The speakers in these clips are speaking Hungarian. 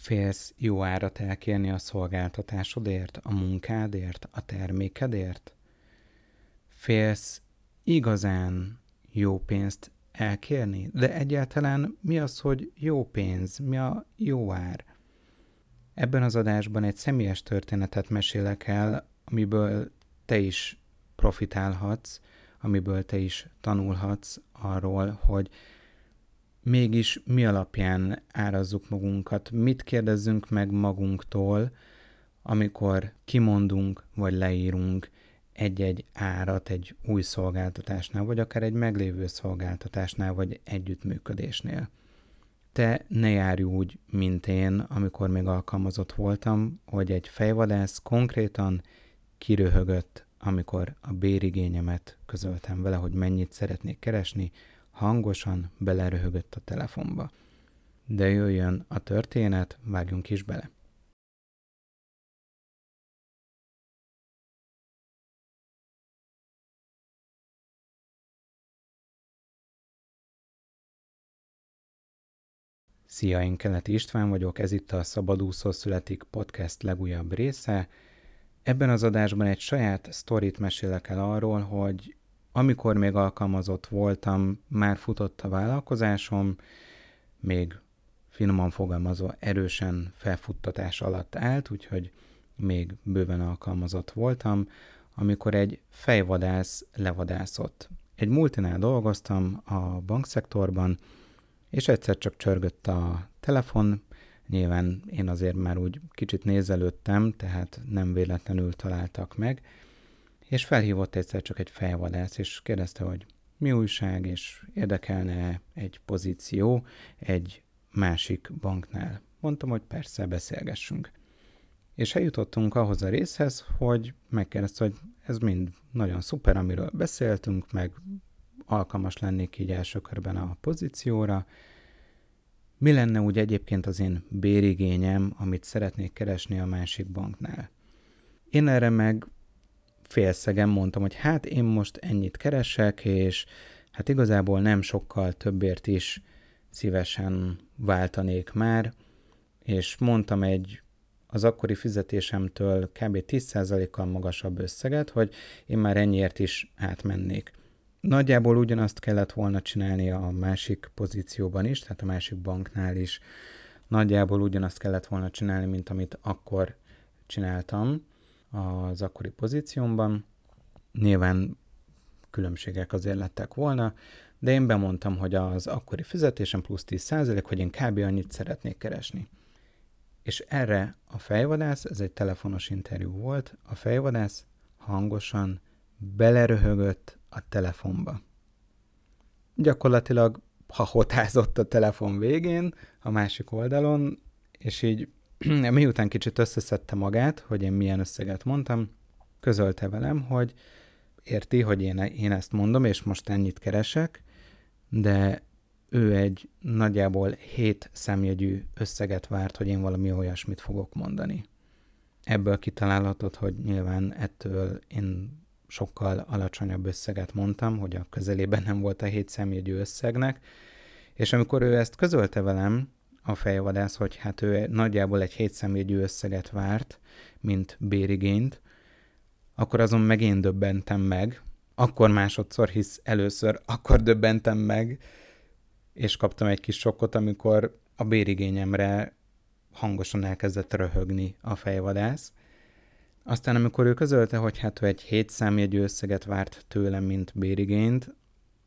Félsz jó árat elkérni a szolgáltatásodért, a munkádért, a termékedért? Félsz igazán jó pénzt elkérni? De egyáltalán mi az, hogy jó pénz? Mi a jó ár? Ebben az adásban egy személyes történetet mesélek el, amiből te is profitálhatsz, amiből te is tanulhatsz arról, hogy mégis mi alapján árazzuk magunkat, mit kérdezzünk meg magunktól, amikor kimondunk vagy leírunk egy-egy árat egy új szolgáltatásnál, vagy akár egy meglévő szolgáltatásnál, vagy együttműködésnél. Te ne járj úgy, mint én, amikor még alkalmazott voltam, hogy egy fejvadász konkrétan kiröhögött, amikor a bérigényemet közöltem vele, hogy mennyit szeretnék keresni, hangosan beleröhögött a telefonba. De jöjjön a történet, vágjunk is bele. Szia, én Keleti István vagyok, ez itt a Szabadúszó születik podcast legújabb része. Ebben az adásban egy saját sztorit mesélek el arról, hogy amikor még alkalmazott voltam, már futott a vállalkozásom, még finoman fogalmazva erősen felfuttatás alatt állt, úgyhogy még bőven alkalmazott voltam, amikor egy fejvadász levadászott. Egy multinál dolgoztam a bankszektorban, és egyszer csak csörgött a telefon, nyilván én azért már úgy kicsit nézelődtem, tehát nem véletlenül találtak meg, és felhívott egyszer csak egy fejvadász, és kérdezte, hogy mi újság, és érdekelne egy pozíció egy másik banknál. Mondtam, hogy persze, beszélgessünk. És eljutottunk ahhoz a részhez, hogy megkérdezte, hogy ez mind nagyon szuper, amiről beszéltünk, meg alkalmas lennék így első körben a pozícióra. Mi lenne úgy egyébként az én bérigényem, amit szeretnék keresni a másik banknál? Én erre meg félszegen mondtam, hogy hát én most ennyit keresek, és hát igazából nem sokkal többért is szívesen váltanék már, és mondtam egy az akkori fizetésemtől kb. 10%-kal magasabb összeget, hogy én már ennyiért is átmennék. Nagyjából ugyanazt kellett volna csinálni a másik pozícióban is, tehát a másik banknál is. Nagyjából ugyanazt kellett volna csinálni, mint amit akkor csináltam az akkori pozíciómban. Nyilván különbségek azért lettek volna, de én bemondtam, hogy az akkori fizetésem plusz 10%, hogy én kb. annyit szeretnék keresni. És erre a fejvadász, ez egy telefonos interjú volt, a fejvadász hangosan beleröhögött a telefonba. Gyakorlatilag hahotázott a telefon végén, a másik oldalon, és így miután kicsit összeszedte magát, hogy én milyen összeget mondtam, közölte velem, hogy érti, hogy én, én ezt mondom, és most ennyit keresek, de ő egy nagyjából hét szemjegyű összeget várt, hogy én valami olyasmit fogok mondani. Ebből kitalálhatott, hogy nyilván ettől én sokkal alacsonyabb összeget mondtam, hogy a közelében nem volt a hét szemjegyű összegnek, és amikor ő ezt közölte velem, a fejvadász, hogy hát ő nagyjából egy hétszemélyegyű összeget várt, mint bérigényt, akkor azon meg én döbbentem meg, akkor másodszor, hisz először akkor döbbentem meg, és kaptam egy kis sokkot, amikor a bérigényemre hangosan elkezdett röhögni a fejvadász. Aztán amikor ő közölte, hogy hát ő egy hét számjegyű összeget várt tőlem, mint bérigényt,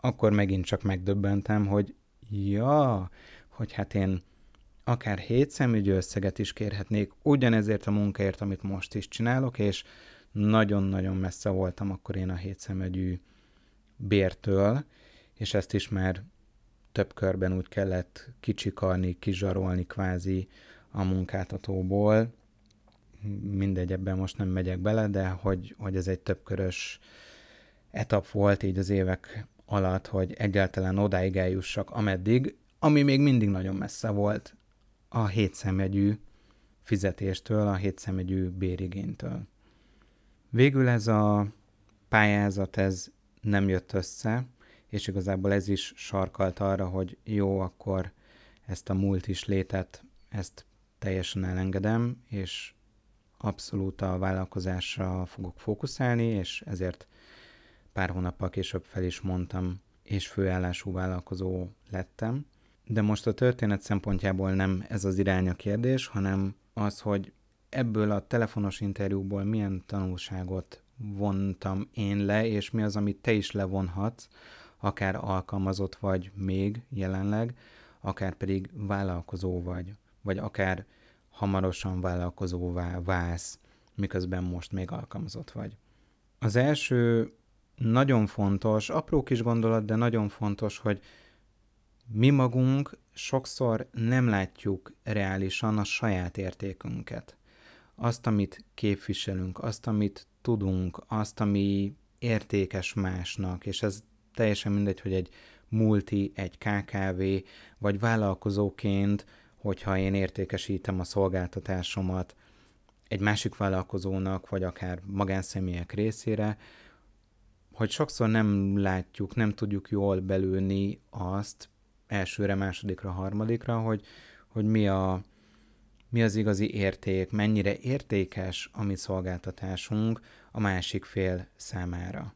akkor megint csak megdöbbentem, hogy ja, hogy hát én akár hét szemügyű összeget is kérhetnék ugyanezért a munkáért, amit most is csinálok, és nagyon-nagyon messze voltam akkor én a hét szemügyű bértől, és ezt is már több körben úgy kellett kicsikarni, kizsarolni kvázi a munkáltatóból. Mindegy, ebben most nem megyek bele, de hogy, hogy ez egy többkörös etap volt így az évek alatt, hogy egyáltalán odáig eljussak, ameddig, ami még mindig nagyon messze volt a hétszemegyű fizetéstől, a hétszemegyű bérigénytől. Végül ez a pályázat ez nem jött össze, és igazából ez is sarkalt arra, hogy jó, akkor ezt a múlt is létet, ezt teljesen elengedem, és abszolút a vállalkozásra fogok fókuszálni, és ezért pár hónappal később fel is mondtam, és főállású vállalkozó lettem. De most a történet szempontjából nem ez az irány a kérdés, hanem az, hogy ebből a telefonos interjúból milyen tanulságot vontam én le, és mi az, amit te is levonhatsz, akár alkalmazott vagy még jelenleg, akár pedig vállalkozó vagy, vagy akár hamarosan vállalkozóvá válsz, miközben most még alkalmazott vagy. Az első nagyon fontos, apró kis gondolat, de nagyon fontos, hogy mi magunk sokszor nem látjuk reálisan a saját értékünket. Azt, amit képviselünk, azt, amit tudunk, azt, ami értékes másnak, és ez teljesen mindegy, hogy egy multi, egy KKV, vagy vállalkozóként, hogyha én értékesítem a szolgáltatásomat egy másik vállalkozónak, vagy akár magánszemélyek részére, hogy sokszor nem látjuk, nem tudjuk jól belőni azt elsőre, másodikra, harmadikra, hogy, hogy mi, a, mi az igazi érték, mennyire értékes a mi szolgáltatásunk a másik fél számára.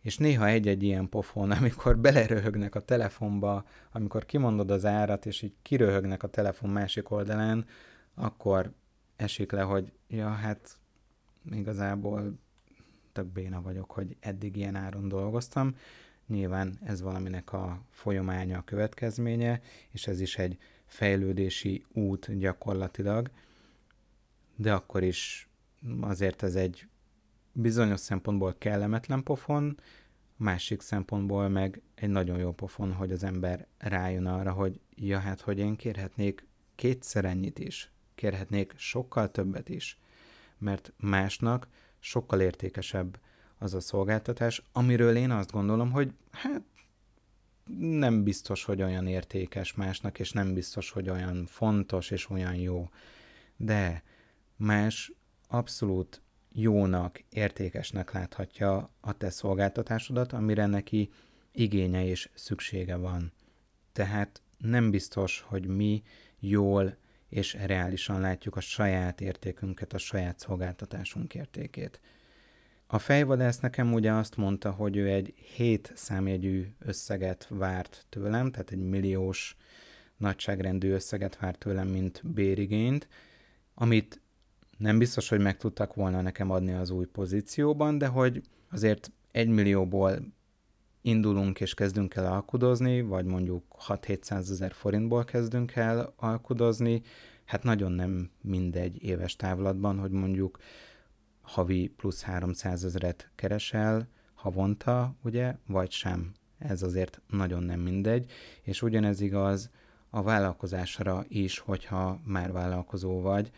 És néha egy-egy ilyen pofon, amikor beleröhögnek a telefonba, amikor kimondod az árat, és így kiröhögnek a telefon másik oldalán, akkor esik le, hogy ja, hát igazából tök béna vagyok, hogy eddig ilyen áron dolgoztam. Nyilván ez valaminek a folyamánya, a következménye, és ez is egy fejlődési út gyakorlatilag, de akkor is azért ez egy bizonyos szempontból kellemetlen pofon, másik szempontból meg egy nagyon jó pofon, hogy az ember rájön arra, hogy ja, hát, hogy én kérhetnék kétszer ennyit is, kérhetnék sokkal többet is, mert másnak sokkal értékesebb az a szolgáltatás, amiről én azt gondolom, hogy hát nem biztos, hogy olyan értékes másnak, és nem biztos, hogy olyan fontos és olyan jó. De más abszolút jónak, értékesnek láthatja a te szolgáltatásodat, amire neki igénye és szüksége van. Tehát nem biztos, hogy mi jól és reálisan látjuk a saját értékünket, a saját szolgáltatásunk értékét. A fejvadász nekem ugye azt mondta, hogy ő egy 7 számjegyű összeget várt tőlem, tehát egy milliós nagyságrendű összeget várt tőlem, mint bérigényt, amit nem biztos, hogy meg tudtak volna nekem adni az új pozícióban, de hogy azért egy millióból indulunk és kezdünk el alkudozni, vagy mondjuk 6-700 ezer forintból kezdünk el alkudozni, hát nagyon nem mindegy éves távlatban, hogy mondjuk havi plusz 300 ezeret keresel havonta, ugye, vagy sem. Ez azért nagyon nem mindegy, és ugyanez igaz a vállalkozásra is, hogyha már vállalkozó vagy,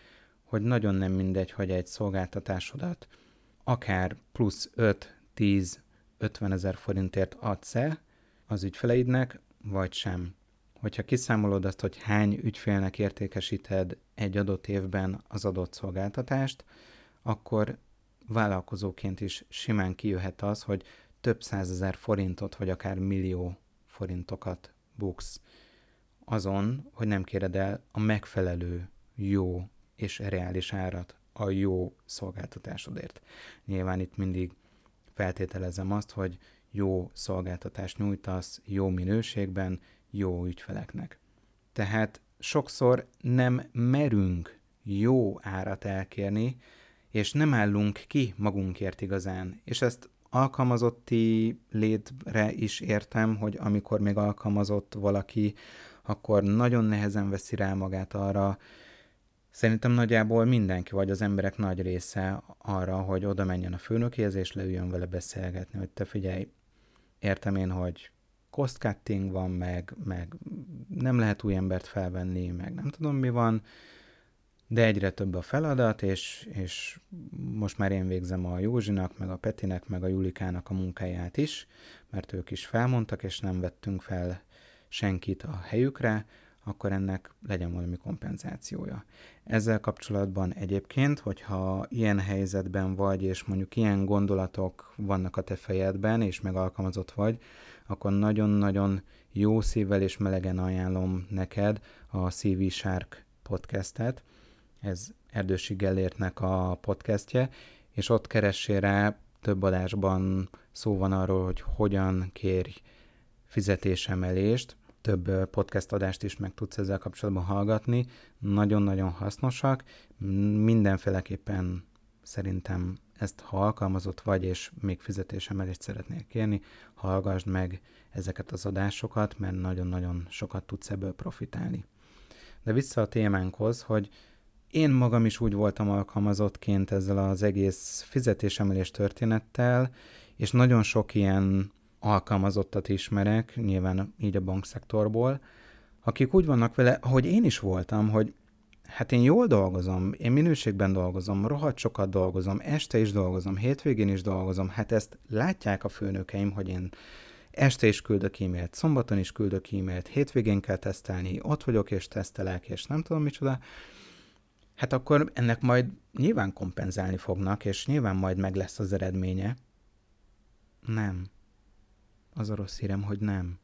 hogy nagyon nem mindegy, hogy egy szolgáltatásodat akár plusz 5-10 50 ezer forintért adsz-e az ügyfeleidnek, vagy sem. Hogyha kiszámolod azt, hogy hány ügyfélnek értékesíted egy adott évben az adott szolgáltatást, akkor vállalkozóként is simán kijöhet az, hogy több százezer forintot, vagy akár millió forintokat buksz azon, hogy nem kéred el a megfelelő, jó és reális árat a jó szolgáltatásodért. Nyilván itt mindig feltételezem azt, hogy jó szolgáltatást nyújtasz, jó minőségben, jó ügyfeleknek. Tehát sokszor nem merünk jó árat elkérni, és nem állunk ki magunkért igazán. És ezt alkalmazotti létre is értem, hogy amikor még alkalmazott valaki, akkor nagyon nehezen veszi rá magát arra, Szerintem nagyjából mindenki, vagy az emberek nagy része arra, hogy oda menjen a főnökéhez, és leüljön vele beszélgetni, hogy te figyelj, értem én, hogy cost cutting van, meg, meg nem lehet új embert felvenni, meg nem tudom mi van, de egyre több a feladat, és, és most már én végzem a Józsinak, meg a Petinek, meg a Julikának a munkáját is, mert ők is felmondtak, és nem vettünk fel senkit a helyükre, akkor ennek legyen valami kompenzációja. Ezzel kapcsolatban egyébként, hogyha ilyen helyzetben vagy, és mondjuk ilyen gondolatok vannak a te fejedben, és meg alkalmazott vagy, akkor nagyon-nagyon jó szívvel és melegen ajánlom neked a CV Shark podcastet, ez Erdősi Gellértnek a podcastje, és ott keressél több adásban szó van arról, hogy hogyan kérj fizetésemelést, több podcast adást is meg tudsz ezzel kapcsolatban hallgatni, nagyon-nagyon hasznosak, mindenféleképpen szerintem ezt ha alkalmazott vagy, és még fizetésemelést szeretnél kérni, hallgassd meg ezeket az adásokat, mert nagyon-nagyon sokat tudsz ebből profitálni. De vissza a témánkhoz, hogy én magam is úgy voltam alkalmazottként ezzel az egész fizetésemelés történettel, és nagyon sok ilyen alkalmazottat ismerek, nyilván így a bankszektorból, akik úgy vannak vele, hogy én is voltam, hogy hát én jól dolgozom, én minőségben dolgozom, rohadt sokat dolgozom, este is dolgozom, hétvégén is dolgozom, hát ezt látják a főnökeim, hogy én este is küldök e-mailt, szombaton is küldök e-mailt, hétvégén kell tesztelni, ott vagyok és tesztelek, és nem tudom micsoda, hát akkor ennek majd nyilván kompenzálni fognak, és nyilván majd meg lesz az eredménye. Nem. Az a rossz hírem, hogy nem.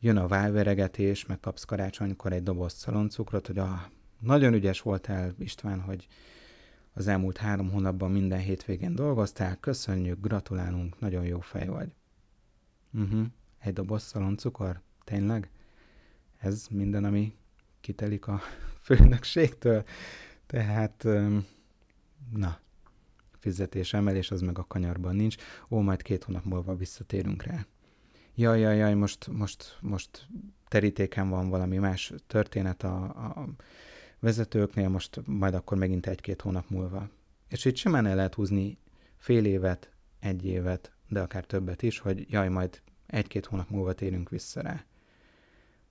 Jön a válveregetés, meg kapsz karácsonykor egy doboz szaloncukrot, hogy ah, nagyon ügyes voltál, István, hogy az elmúlt három hónapban minden hétvégén dolgoztál, köszönjük, gratulálunk, nagyon jó fej vagy. Uh-huh. Egy doboz szaloncukor? Tényleg? Ez minden, ami kitelik a főnökségtől? Tehát, na, fizetés emelés, az meg a kanyarban nincs. Ó, majd két hónap múlva visszatérünk rá. Jaj, jaj, jaj, most, most, most terítéken van valami más történet a, a vezetőknél, most majd akkor megint egy-két hónap múlva. És itt simán el lehet húzni fél évet, egy évet, de akár többet is, hogy jaj, majd egy-két hónap múlva térünk vissza rá.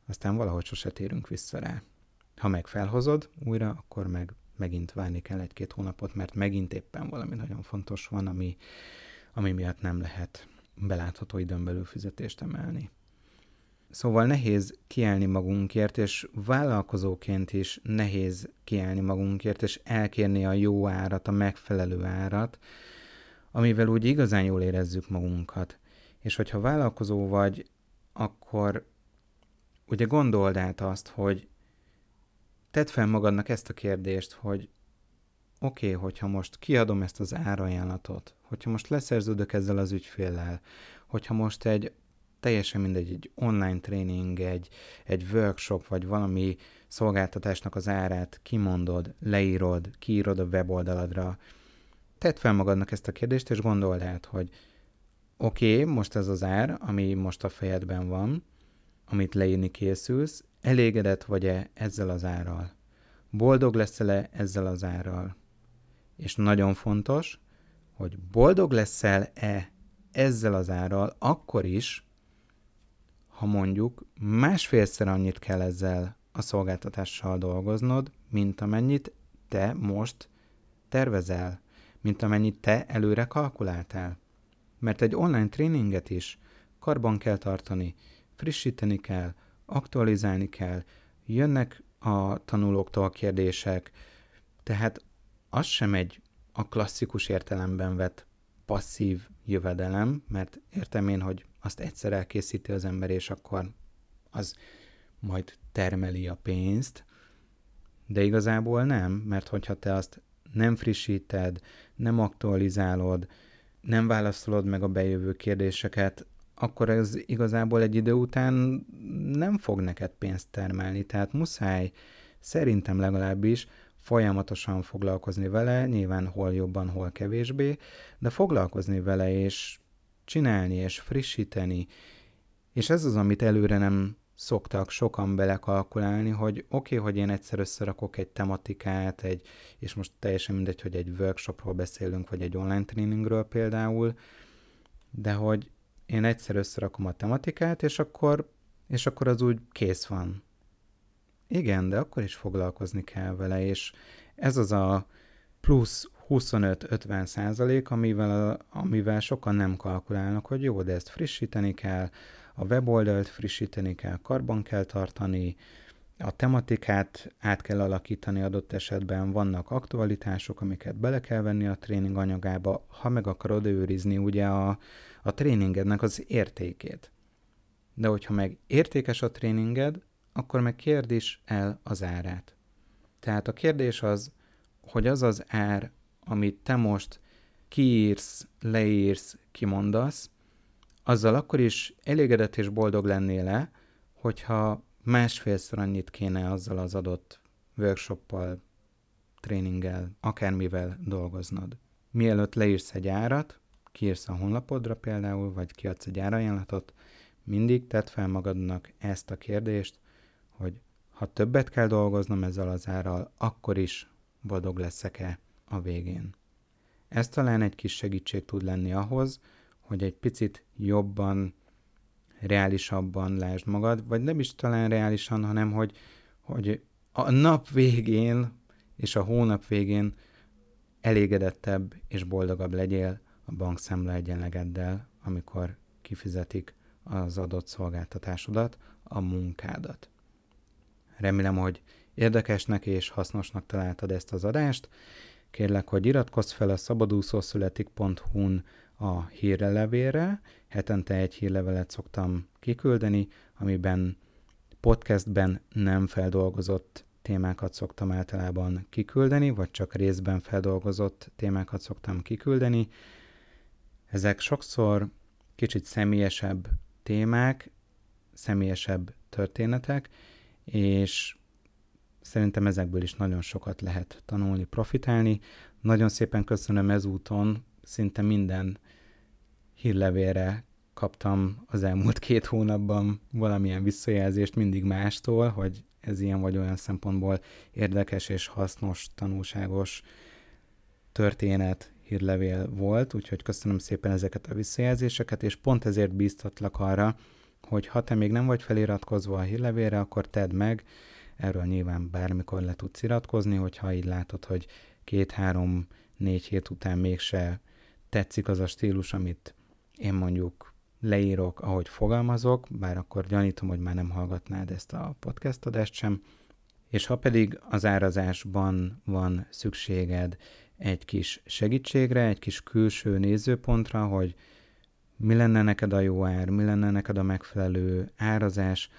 Aztán valahogy sose térünk vissza rá. Ha meg felhozod újra, akkor meg megint várni kell egy-két hónapot, mert megint éppen valami nagyon fontos van, ami, ami miatt nem lehet belátható időn belül fizetést emelni. Szóval nehéz kiállni magunkért, és vállalkozóként is nehéz kiállni magunkért, és elkérni a jó árat, a megfelelő árat, amivel úgy igazán jól érezzük magunkat. És hogyha vállalkozó vagy, akkor ugye gondold át azt, hogy tedd fel magadnak ezt a kérdést, hogy oké, okay, hogyha most kiadom ezt az árajánlatot, hogyha most leszerződök ezzel az ügyféllel, hogyha most egy teljesen mindegy, egy online tréning, egy, egy workshop, vagy valami szolgáltatásnak az árát kimondod, leírod, kiírod a weboldaladra, tedd fel magadnak ezt a kérdést, és gondold át, hogy oké, okay, most ez az ár, ami most a fejedben van, amit leírni készülsz, elégedett vagy-e ezzel az árral? Boldog leszel-e ezzel az árral? És nagyon fontos, hogy boldog leszel-e ezzel az árral akkor is, ha mondjuk másfélszer annyit kell ezzel a szolgáltatással dolgoznod, mint amennyit te most tervezel, mint amennyit te előre kalkuláltál. Mert egy online tréninget is karban kell tartani, frissíteni kell, aktualizálni kell, jönnek a tanulóktól kérdések, tehát az sem egy a klasszikus értelemben vett passzív jövedelem, mert értem én, hogy azt egyszer elkészíti az ember, és akkor az majd termeli a pénzt, de igazából nem, mert hogyha te azt nem frissíted, nem aktualizálod, nem válaszolod meg a bejövő kérdéseket, akkor ez igazából egy idő után nem fog neked pénzt termelni. Tehát muszáj, szerintem legalábbis, folyamatosan foglalkozni vele, nyilván hol jobban, hol kevésbé, de foglalkozni vele, és csinálni, és frissíteni, és ez az, amit előre nem szoktak sokan belekalkulálni, hogy oké, okay, hogy én egyszer összerakok egy tematikát, egy, és most teljesen mindegy, hogy egy workshopról beszélünk, vagy egy online tréningről például, de hogy én egyszer összerakom a tematikát, és akkor, és akkor az úgy kész van. Igen, de akkor is foglalkozni kell vele, és ez az a plusz 25-50 százalék, amivel, amivel sokan nem kalkulálnak, hogy jó, de ezt frissíteni kell, a weboldalt frissíteni kell, karban kell tartani, a tematikát át kell alakítani adott esetben, vannak aktualitások, amiket bele kell venni a tréning anyagába, ha meg akarod őrizni ugye a, a tréningednek az értékét. De hogyha meg értékes a tréninged, akkor meg kérd is el az árát. Tehát a kérdés az, hogy az az ár, amit te most kiírsz, leírsz, kimondasz, azzal akkor is elégedett és boldog lennél le, hogyha másfélszor annyit kéne azzal az adott workshoppal, tréninggel, akármivel dolgoznod. Mielőtt leírsz egy árat, kiírsz a honlapodra például, vagy kiadsz egy árajánlatot, mindig tedd fel magadnak ezt a kérdést, hogy ha többet kell dolgoznom ezzel az árral, akkor is boldog leszek-e a végén. Ez talán egy kis segítség tud lenni ahhoz, hogy egy picit jobban, reálisabban lásd magad, vagy nem is talán reálisan, hanem hogy, hogy a nap végén és a hónap végén elégedettebb és boldogabb legyél a bankszámla egyenlegeddel, amikor kifizetik az adott szolgáltatásodat, a munkádat. Remélem, hogy érdekesnek és hasznosnak találtad ezt az adást. Kérlek, hogy iratkozz fel a szabadúszószületik.hu-n a hírlevélre. Hetente egy hírlevelet szoktam kiküldeni, amiben podcastben nem feldolgozott témákat szoktam általában kiküldeni, vagy csak részben feldolgozott témákat szoktam kiküldeni. Ezek sokszor kicsit személyesebb témák, személyesebb történetek, és szerintem ezekből is nagyon sokat lehet tanulni, profitálni. Nagyon szépen köszönöm ezúton, szinte minden hírlevélre kaptam az elmúlt két hónapban valamilyen visszajelzést mindig mástól, hogy ez ilyen vagy olyan szempontból érdekes és hasznos, tanulságos történet, hírlevél volt, úgyhogy köszönöm szépen ezeket a visszajelzéseket, és pont ezért bíztatlak arra, hogy ha te még nem vagy feliratkozva a hírlevélre, akkor tedd meg, erről nyilván bármikor le tudsz iratkozni, hogyha így látod, hogy két-három-négy hét után mégse tetszik az a stílus, amit én mondjuk leírok, ahogy fogalmazok, bár akkor gyanítom, hogy már nem hallgatnád ezt a podcast adást sem, és ha pedig az árazásban van szükséged egy kis segítségre, egy kis külső nézőpontra, hogy mi lenne neked a jó ár, mi lenne neked a megfelelő árazás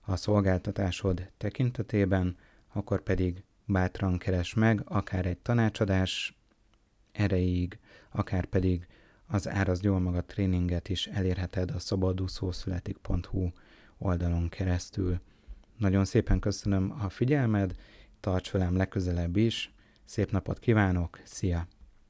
a szolgáltatásod tekintetében, akkor pedig bátran keres meg, akár egy tanácsadás erejéig, akár pedig az Árazd jól magad tréninget is elérheted a szabadúszószületik.hu oldalon keresztül. Nagyon szépen köszönöm a figyelmed, tarts velem legközelebb is, szép napot kívánok, szia!